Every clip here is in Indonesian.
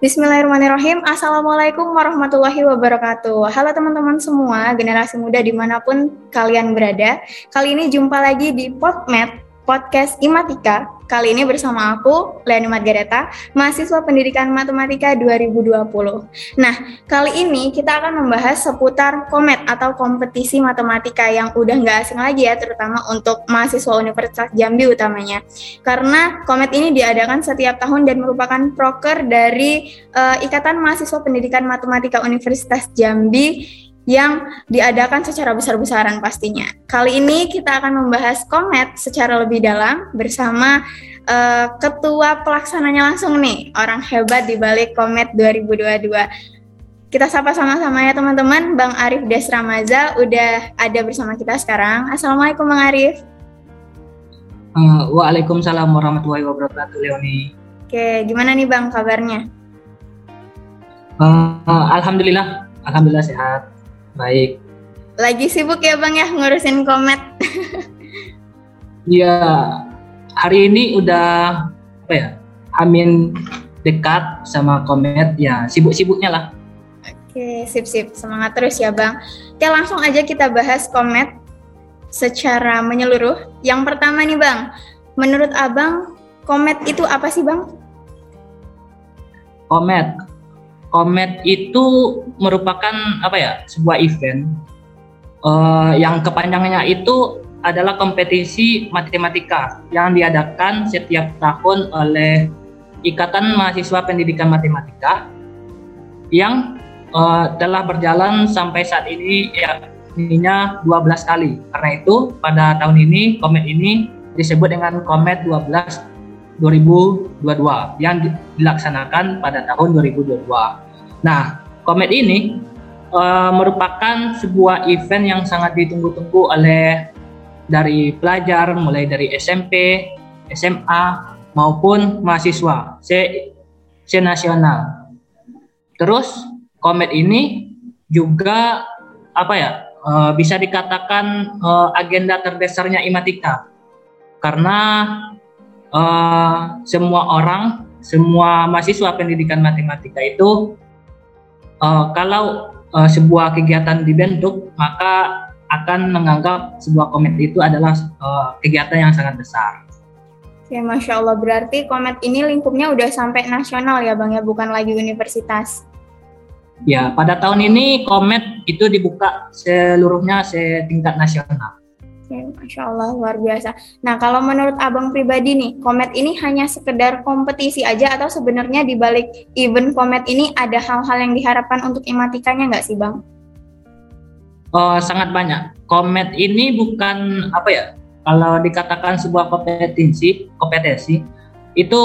Bismillahirrahmanirrahim. Assalamualaikum warahmatullahi wabarakatuh. Halo teman-teman semua, generasi muda di mana pun kalian berada. Kali ini jumpa lagi di PodMed, podcast Imatika. Kali ini bersama aku, Leoni Margareta, mahasiswa pendidikan matematika 2020. Nah, kali ini kita akan membahas seputar komet atau kompetisi matematika yang udah nggak asing lagi ya, terutama untuk mahasiswa Universitas Jambi utamanya. Karena komet ini diadakan setiap tahun dan merupakan proker dari uh, Ikatan Mahasiswa Pendidikan Matematika Universitas Jambi yang diadakan secara besar-besaran pastinya. Kali ini kita akan membahas komet secara lebih dalam bersama uh, ketua pelaksananya langsung nih, orang hebat di balik komet 2022. Kita sapa sama-sama ya teman-teman, Bang Arif Desramaza udah ada bersama kita sekarang. Assalamualaikum Bang Arif. Uh, Waalaikumsalam warahmatullahi wabarakatuh Leoni. Oke, gimana nih Bang kabarnya? Uh, uh, Alhamdulillah, Alhamdulillah sehat. Baik. Lagi sibuk ya Bang ya ngurusin komet? Iya, hari ini udah apa ya? Amin dekat sama komet ya sibuk-sibuknya lah. Oke, sip-sip. Semangat terus ya Bang. Oke, langsung aja kita bahas komet secara menyeluruh. Yang pertama nih Bang, menurut Abang komet itu apa sih Bang? Komet, Komet itu merupakan apa ya sebuah event uh, yang kepanjangannya itu adalah kompetisi matematika yang diadakan setiap tahun oleh Ikatan Mahasiswa Pendidikan Matematika yang uh, telah berjalan sampai saat ini ya ininya 12 kali. Karena itu pada tahun ini komet ini disebut dengan komet 12 2022 yang dilaksanakan pada tahun 2022. Nah, Komet ini uh, merupakan sebuah event yang sangat ditunggu-tunggu oleh dari pelajar mulai dari SMP, SMA maupun mahasiswa se, se nasional. Terus Komet ini juga apa ya uh, bisa dikatakan uh, agenda terbesarnya Imatika karena uh, semua orang, semua mahasiswa pendidikan matematika itu uh, kalau uh, sebuah kegiatan dibentuk maka akan menganggap sebuah komet itu adalah uh, kegiatan yang sangat besar. Oke, masya Allah berarti komet ini lingkupnya udah sampai nasional ya bang ya, bukan lagi universitas. Ya, pada tahun ini komet itu dibuka seluruhnya setingkat nasional. Oke, Masya Allah, luar biasa. Nah, kalau menurut abang pribadi nih, Komet ini hanya sekedar kompetisi aja atau sebenarnya di balik event Komet ini ada hal-hal yang diharapkan untuk imatikanya nggak sih Bang? Oh, sangat banyak. Komet ini bukan, apa ya, kalau dikatakan sebuah kompetisi, kompetensi, itu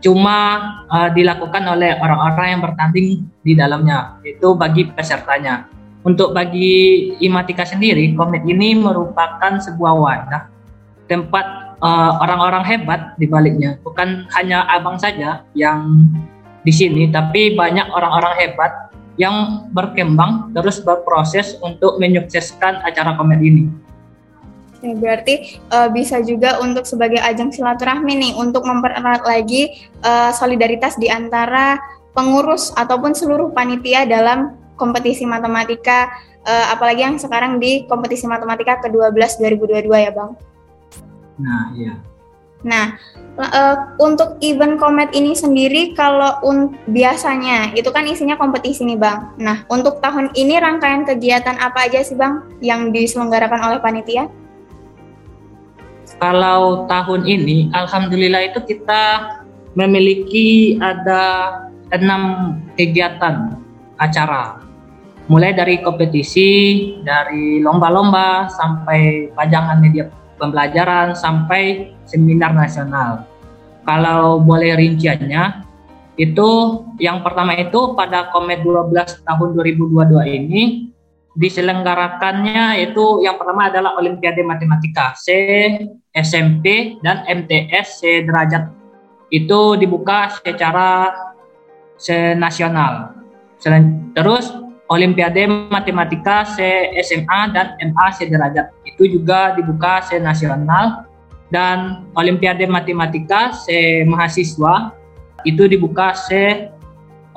cuma uh, dilakukan oleh orang-orang yang bertanding di dalamnya, itu bagi pesertanya untuk bagi Imatika sendiri, komit ini merupakan sebuah wadah tempat uh, orang-orang hebat di baliknya. Bukan hanya abang saja yang di sini, tapi banyak orang-orang hebat yang berkembang terus berproses untuk menyukseskan acara komit ini. Ya, berarti uh, bisa juga untuk sebagai ajang silaturahmi nih untuk mempererat lagi uh, solidaritas di antara pengurus ataupun seluruh panitia dalam kompetisi matematika uh, apalagi yang sekarang di kompetisi matematika ke-12 2022 ya, Bang. Nah, iya. Nah, uh, untuk event Komet ini sendiri kalau un biasanya itu kan isinya kompetisi nih, Bang. Nah, untuk tahun ini rangkaian kegiatan apa aja sih, Bang, yang diselenggarakan oleh panitia? Kalau tahun ini, alhamdulillah itu kita memiliki ada enam kegiatan acara mulai dari kompetisi, dari lomba-lomba sampai pajangan media pembelajaran sampai seminar nasional. Kalau boleh rinciannya, itu yang pertama itu pada Komet 12 tahun 2022 ini diselenggarakannya itu yang pertama adalah Olimpiade Matematika C SMP dan MTS C derajat itu dibuka secara senasional. Terus Olimpiade Matematika SMA dan MA sederajat itu juga dibuka se nasional. Dan Olimpiade Matematika se mahasiswa itu dibuka se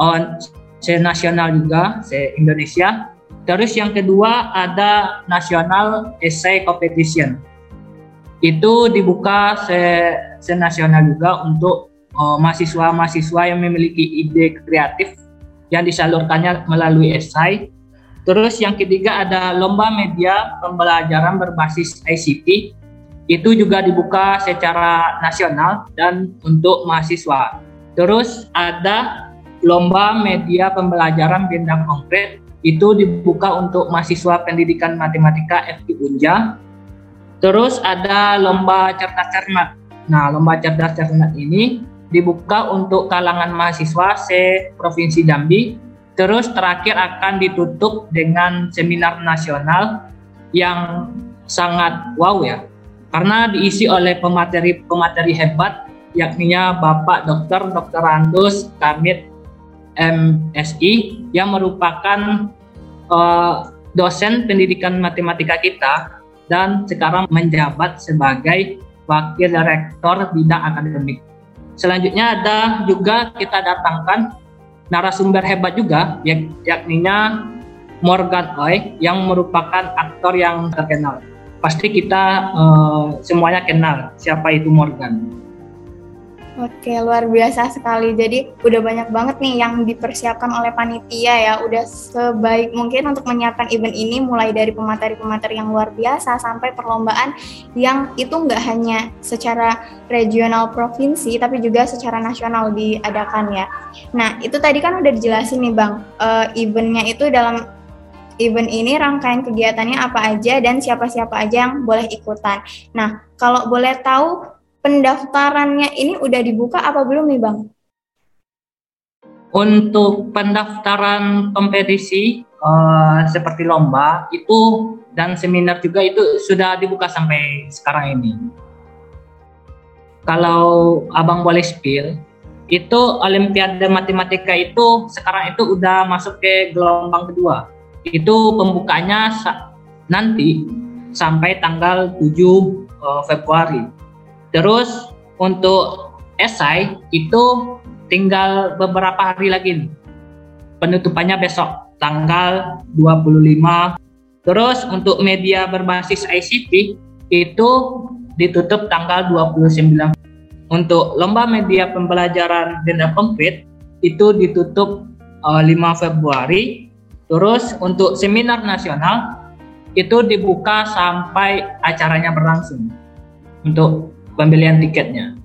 on se nasional juga se Indonesia. Terus yang kedua ada nasional essay competition. Itu dibuka se, se nasional juga untuk uh, mahasiswa-mahasiswa yang memiliki ide kreatif yang disalurkannya melalui esai terus yang ketiga ada lomba media pembelajaran berbasis ICT itu juga dibuka secara nasional dan untuk mahasiswa. Terus ada lomba media pembelajaran bidang konkret itu dibuka untuk mahasiswa pendidikan matematika FK Unja. Terus ada lomba cerdas cermat. Nah, lomba cerdas cermat ini dibuka untuk kalangan mahasiswa se Provinsi Jambi. Terus terakhir akan ditutup dengan seminar nasional yang sangat wow ya karena diisi oleh pemateri-pemateri hebat yakninya Bapak Dr. Dr. Randus Kamit MSI yang merupakan uh, dosen pendidikan matematika kita dan sekarang menjabat sebagai wakil rektor bidang akademik. Selanjutnya ada juga kita datangkan narasumber hebat juga yak yakninya Morgan Oy yang merupakan aktor yang terkenal pasti kita uh, semuanya kenal siapa itu Morgan. Oke, luar biasa sekali. Jadi udah banyak banget nih yang dipersiapkan oleh panitia ya. Udah sebaik mungkin untuk menyiapkan event ini mulai dari pemateri-pemateri yang luar biasa sampai perlombaan yang itu nggak hanya secara regional provinsi tapi juga secara nasional diadakan ya. Nah, itu tadi kan udah dijelasin nih Bang. Uh, eventnya itu dalam event ini rangkaian kegiatannya apa aja dan siapa-siapa aja yang boleh ikutan. Nah, kalau boleh tahu pendaftarannya ini udah dibuka apa belum nih Bang? Untuk pendaftaran kompetisi uh, seperti lomba itu dan seminar juga itu sudah dibuka sampai sekarang ini. Kalau abang boleh spill, itu Olimpiade Matematika itu sekarang itu udah masuk ke gelombang kedua itu pembukanya nanti sampai tanggal 7 uh, Februari. Terus untuk esai itu tinggal beberapa hari lagi nih. Penutupannya besok tanggal 25. Terus untuk media berbasis ICT itu ditutup tanggal 29. Untuk lomba media pembelajaran denda komplit itu ditutup uh, 5 Februari Terus untuk seminar nasional itu dibuka sampai acaranya berlangsung untuk pembelian tiketnya.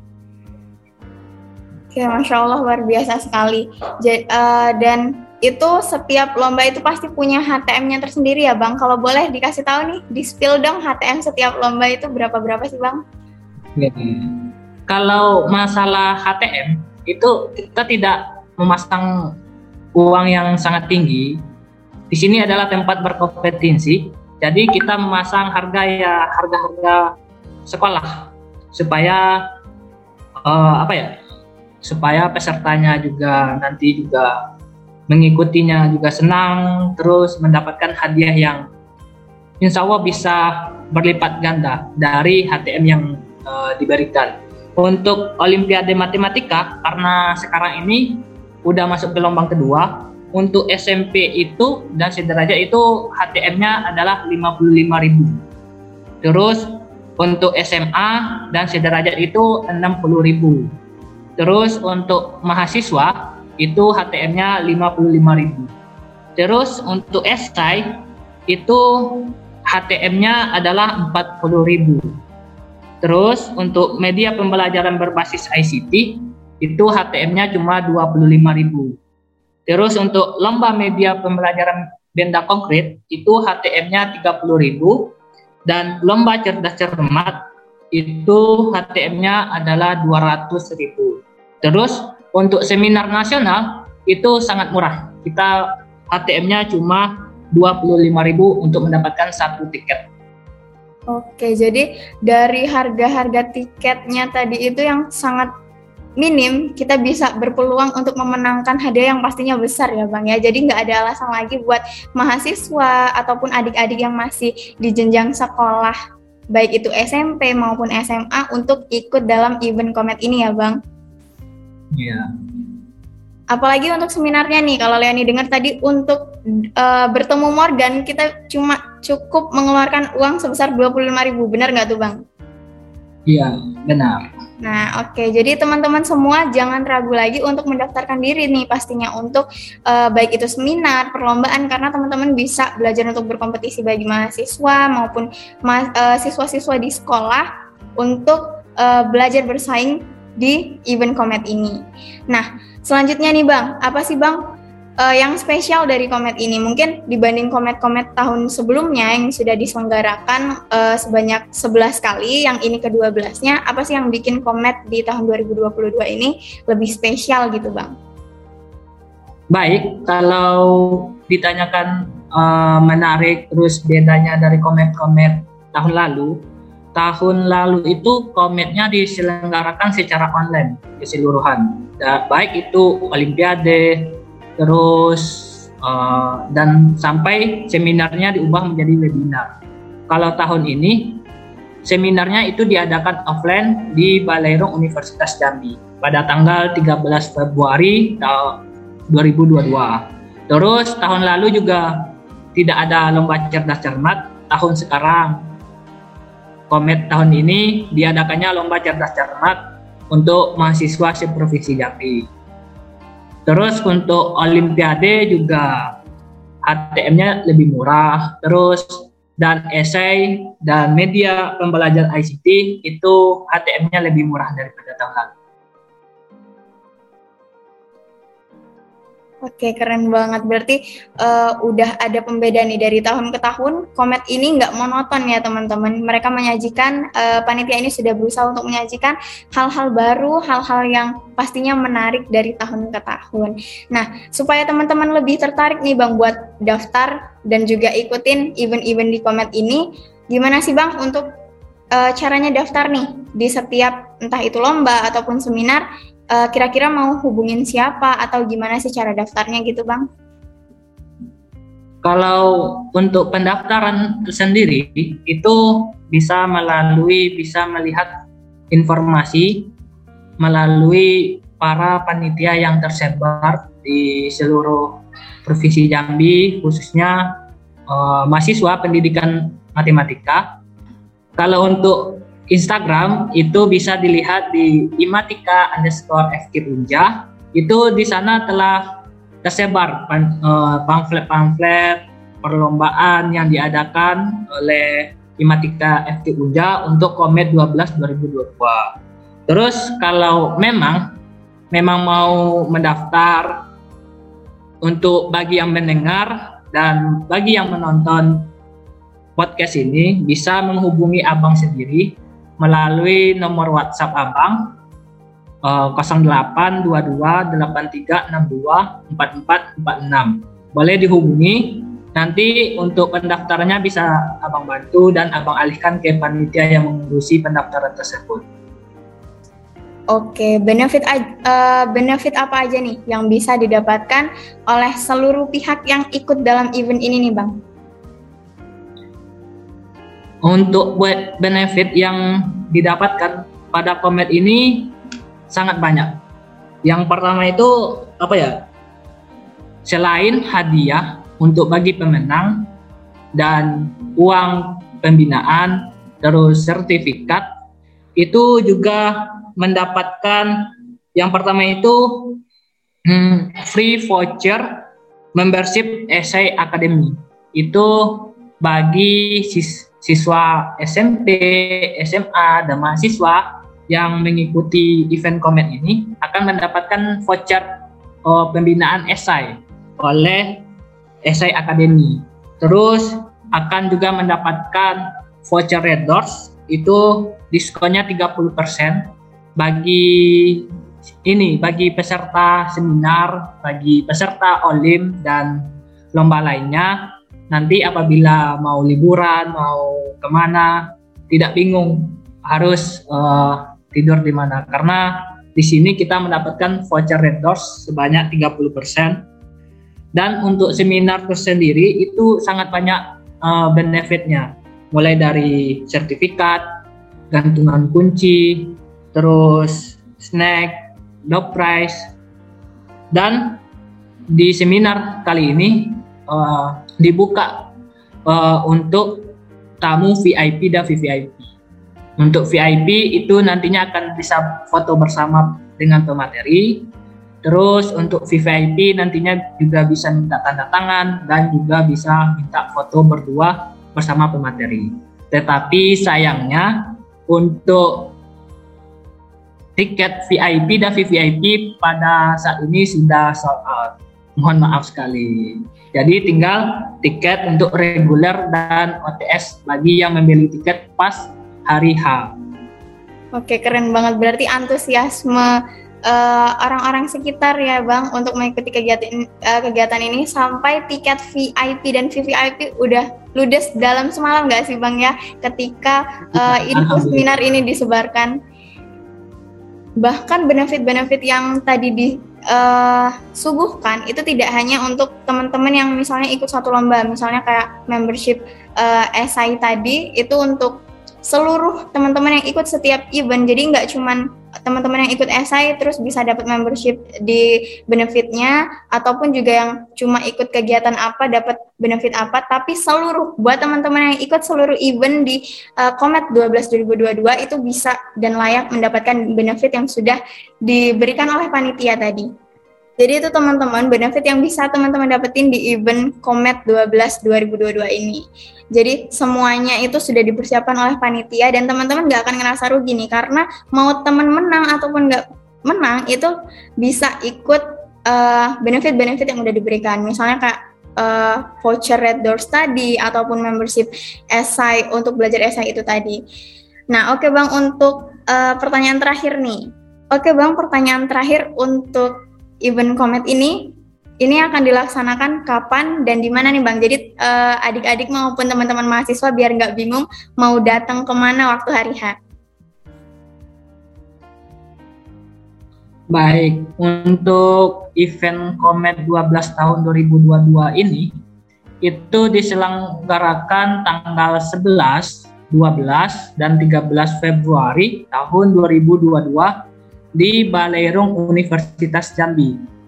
Oke, masya Allah luar biasa sekali. J uh, dan itu setiap lomba itu pasti punya HTM-nya tersendiri ya Bang. Kalau boleh dikasih tahu nih, di spill dong HTM setiap lomba itu berapa berapa sih Bang? Ya. Kalau masalah HTM itu kita tidak memasang uang yang sangat tinggi di sini adalah tempat berkompetensi. Jadi kita memasang harga ya harga-harga sekolah supaya uh, apa ya? Supaya pesertanya juga nanti juga mengikutinya juga senang terus mendapatkan hadiah yang insya Allah bisa berlipat ganda dari HTM yang uh, diberikan. Untuk Olimpiade Matematika karena sekarang ini udah masuk gelombang kedua, untuk SMP itu dan sederajat itu HTM-nya adalah 55.000. Terus untuk SMA dan sederajat itu 60.000. Terus untuk mahasiswa itu HTM-nya 55.000. Terus untuk esai itu HTM-nya adalah 40.000. Terus untuk media pembelajaran berbasis ICT itu HTM-nya cuma 25.000. Terus untuk lomba media pembelajaran benda konkret itu HTM-nya 30.000 dan lomba cerdas cermat itu HTM-nya adalah 200.000. Terus untuk seminar nasional itu sangat murah. Kita HTM-nya cuma 25.000 untuk mendapatkan satu tiket. Oke, jadi dari harga-harga tiketnya tadi itu yang sangat minim kita bisa berpeluang untuk memenangkan hadiah yang pastinya besar ya Bang ya. Jadi nggak ada alasan lagi buat mahasiswa ataupun adik-adik yang masih di jenjang sekolah baik itu SMP maupun SMA untuk ikut dalam event Komet ini ya Bang. Iya. Apalagi untuk seminarnya nih, kalau Leoni dengar tadi untuk uh, bertemu Morgan kita cuma cukup mengeluarkan uang sebesar 25.000, benar nggak tuh Bang? Iya, benar. Nah, oke. Okay. Jadi teman-teman semua jangan ragu lagi untuk mendaftarkan diri nih pastinya untuk uh, baik itu seminar, perlombaan karena teman-teman bisa belajar untuk berkompetisi bagi mahasiswa maupun ma uh, siswa-siswa di sekolah untuk uh, belajar bersaing di event Komet ini. Nah, selanjutnya nih Bang, apa sih Bang uh, yang spesial dari Komet ini? Mungkin dibanding Komet-Komet tahun sebelumnya yang sudah diselenggarakan uh, sebanyak 11 kali, yang ini ke-12-nya, apa sih yang bikin Komet di tahun 2022 ini lebih spesial gitu Bang? Baik, kalau ditanyakan uh, menarik terus bedanya dari komet-komet tahun lalu, tahun lalu itu kometnya diselenggarakan secara online keseluruhan baik itu olimpiade terus uh, dan sampai seminarnya diubah menjadi webinar. Kalau tahun ini seminarnya itu diadakan offline di Balerong Universitas Jambi pada tanggal 13 Februari tahun 2022 terus tahun lalu juga tidak ada lomba cerdas cermat tahun sekarang. Komet tahun ini diadakannya lomba cerdas cermat untuk mahasiswa seprovinsi Jambi. Terus untuk Olimpiade juga HTM-nya lebih murah. Terus dan esai dan media pembelajaran ICT itu HTM-nya lebih murah daripada tahun lalu. Oke, keren banget. Berarti uh, udah ada pembedaan nih dari tahun ke tahun. Komet ini nggak monoton ya teman-teman. Mereka menyajikan, uh, panitia ini sudah berusaha untuk menyajikan hal-hal baru, hal-hal yang pastinya menarik dari tahun ke tahun. Nah, supaya teman-teman lebih tertarik nih Bang buat daftar dan juga ikutin event-event di Komet ini, gimana sih Bang untuk uh, caranya daftar nih di setiap entah itu lomba ataupun seminar eh, kira-kira mau hubungin siapa atau gimana sih cara daftarnya gitu bang? Kalau untuk pendaftaran sendiri itu bisa melalui bisa melihat informasi melalui para panitia yang tersebar di seluruh provinsi Jambi khususnya uh, mahasiswa pendidikan matematika. Kalau untuk Instagram itu bisa dilihat di imatika underscore FK Unja. Itu di sana telah tersebar eh, pamflet-pamflet perlombaan yang diadakan oleh Imatika FK Unja untuk Komet 12 2022. Terus kalau memang memang mau mendaftar untuk bagi yang mendengar dan bagi yang menonton podcast ini bisa menghubungi abang sendiri melalui nomor WhatsApp Abang uh, 082283624446. Boleh dihubungi. Nanti untuk pendaftarannya bisa Abang bantu dan Abang alihkan ke panitia yang mengurusi pendaftaran tersebut. Oke, benefit uh, benefit apa aja nih yang bisa didapatkan oleh seluruh pihak yang ikut dalam event ini nih, Bang? Untuk benefit yang didapatkan pada komet ini sangat banyak. Yang pertama itu apa ya? Selain hadiah untuk bagi pemenang dan uang pembinaan terus sertifikat itu juga mendapatkan yang pertama itu hmm, free voucher membership essay academy itu bagi sis siswa SMP, SMA, dan mahasiswa yang mengikuti event Komet ini akan mendapatkan voucher oh, pembinaan esai oleh Esai Academy. Terus akan juga mendapatkan voucher Red Doors itu diskonnya 30% bagi ini bagi peserta seminar, bagi peserta olim dan lomba lainnya nanti apabila mau liburan, mau ke mana, tidak bingung harus uh, tidur di mana. Karena di sini kita mendapatkan voucher Red Doors sebanyak 30%. Dan untuk seminar tersendiri itu sangat banyak uh, benefitnya. Mulai dari sertifikat, gantungan kunci, terus snack, dog prize, Dan di seminar kali ini uh, dibuka uh, untuk tamu VIP dan VVIP. Untuk VIP itu nantinya akan bisa foto bersama dengan pemateri. Terus untuk VVIP nantinya juga bisa minta tanda tangan dan juga bisa minta foto berdua bersama pemateri. Tetapi sayangnya untuk tiket VIP dan VVIP pada saat ini sudah sold out. Mohon maaf sekali. Jadi tinggal tiket untuk reguler dan OTS bagi yang membeli tiket pas hari H. Oke, keren banget. Berarti antusiasme uh, orang-orang sekitar ya, Bang, untuk mengikuti kegiatan uh, kegiatan ini sampai tiket VIP dan VVIP udah ludes dalam semalam nggak sih, Bang ya? Ketika uh, info seminar ini disebarkan. Bahkan benefit-benefit yang tadi disuguhkan uh, itu tidak hanya untuk teman-teman yang misalnya ikut satu lomba, misalnya kayak membership uh, SI tadi itu untuk seluruh teman-teman yang ikut setiap event. Jadi nggak cuman teman-teman yang ikut SI terus bisa dapat membership di benefitnya ataupun juga yang cuma ikut kegiatan apa dapat benefit apa tapi seluruh buat teman-teman yang ikut seluruh event di uh, Comet 12 2022 itu bisa dan layak mendapatkan benefit yang sudah diberikan oleh panitia tadi. Jadi itu teman-teman benefit yang bisa teman-teman dapetin di event Comet 12 2022 ini. Jadi semuanya itu sudah dipersiapkan oleh panitia dan teman-teman nggak akan ngerasa rugi nih karena mau teman menang ataupun nggak menang itu bisa ikut eh, benefit-benefit yang udah diberikan. Misalnya kayak uh, voucher Red Door Study ataupun membership esai untuk belajar esai itu tadi. Nah, oke okay Bang untuk uh, pertanyaan terakhir nih. Oke okay, Bang, pertanyaan terakhir untuk event Komet ini ini akan dilaksanakan kapan dan di mana nih Bang? Jadi uh, adik-adik maupun teman-teman mahasiswa biar nggak bingung mau datang ke mana waktu hari H. Baik, untuk event Komet 12 tahun 2022 ini itu diselenggarakan tanggal 11, 12, dan 13 Februari tahun 2022 di Balerung Universitas Jambi.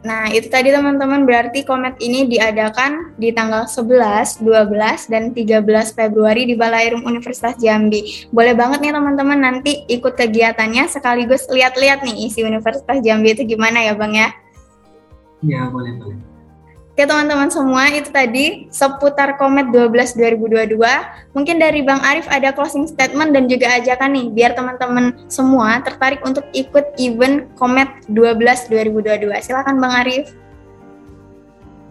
Nah, itu tadi teman-teman berarti komet ini diadakan di tanggal 11, 12, dan 13 Februari di Balairum Universitas Jambi. Boleh banget nih teman-teman nanti ikut kegiatannya sekaligus lihat-lihat nih isi Universitas Jambi itu gimana ya Bang ya? Ya, boleh, boleh. Oke teman-teman semua, itu tadi seputar Komet 12 2022. Mungkin dari Bang Arif ada closing statement dan juga ajakan nih, biar teman-teman semua tertarik untuk ikut event Komet 12 2022. Silakan Bang Arif.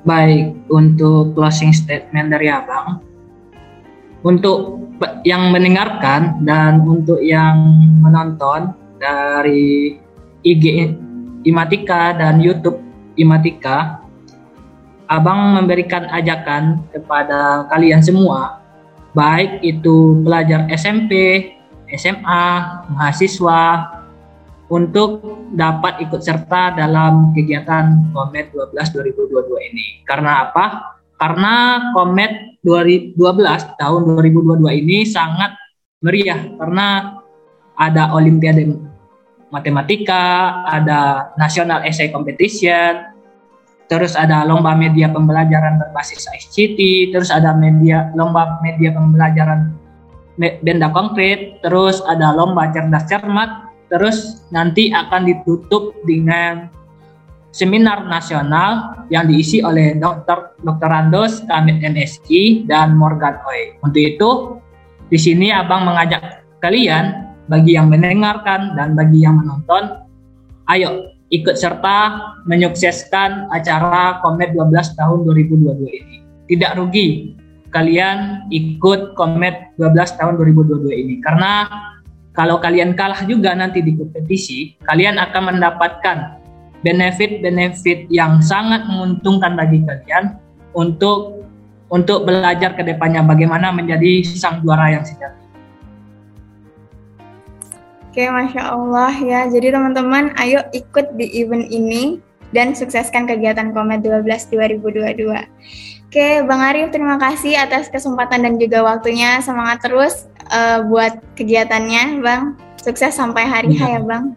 Baik, untuk closing statement dari Abang, untuk yang mendengarkan dan untuk yang menonton dari IG Imatika dan YouTube Imatika, Abang memberikan ajakan kepada kalian semua, baik itu pelajar SMP, SMA, mahasiswa, untuk dapat ikut serta dalam kegiatan Komet 12 2022 ini. Karena apa? Karena Komet 2012 tahun 2022 ini sangat meriah karena ada Olimpiade Matematika, ada National Essay Competition, terus ada lomba media pembelajaran berbasis ICT, terus ada media lomba media pembelajaran benda konkret, terus ada lomba cerdas cermat, terus nanti akan ditutup dengan seminar nasional yang diisi oleh Dr. Dr. Randos, Kamit MSI, dan Morgan Oi. Untuk itu, di sini Abang mengajak kalian, bagi yang mendengarkan dan bagi yang menonton, ayo ikut serta menyukseskan acara Komet 12 tahun 2022 ini. Tidak rugi kalian ikut Komet 12 tahun 2022 ini karena kalau kalian kalah juga nanti di kompetisi, kalian akan mendapatkan benefit-benefit yang sangat menguntungkan bagi kalian untuk untuk belajar ke depannya bagaimana menjadi sang juara yang sejati. Oke, Masya Allah ya. Jadi teman-teman, ayo ikut di event ini dan sukseskan kegiatan Komet 12 2022. Oke, Bang Arif, terima kasih atas kesempatan dan juga waktunya. Semangat terus uh, buat kegiatannya, Bang. Sukses sampai hari ya. ya, Bang.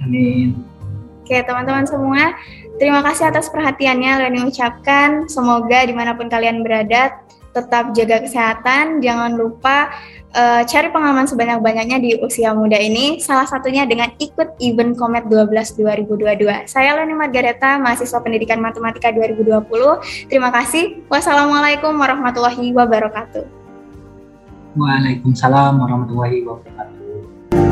Amin. Oke teman-teman semua, terima kasih atas perhatiannya Leni ucapkan. Semoga di mana pun kalian berada, tetap jaga kesehatan. Jangan lupa uh, cari pengalaman sebanyak-banyaknya di usia muda ini. Salah satunya dengan ikut event Komet 12 2022. Saya Leni Margareta, mahasiswa Pendidikan Matematika 2020. Terima kasih. Wassalamualaikum warahmatullahi wabarakatuh. Waalaikumsalam warahmatullahi wabarakatuh.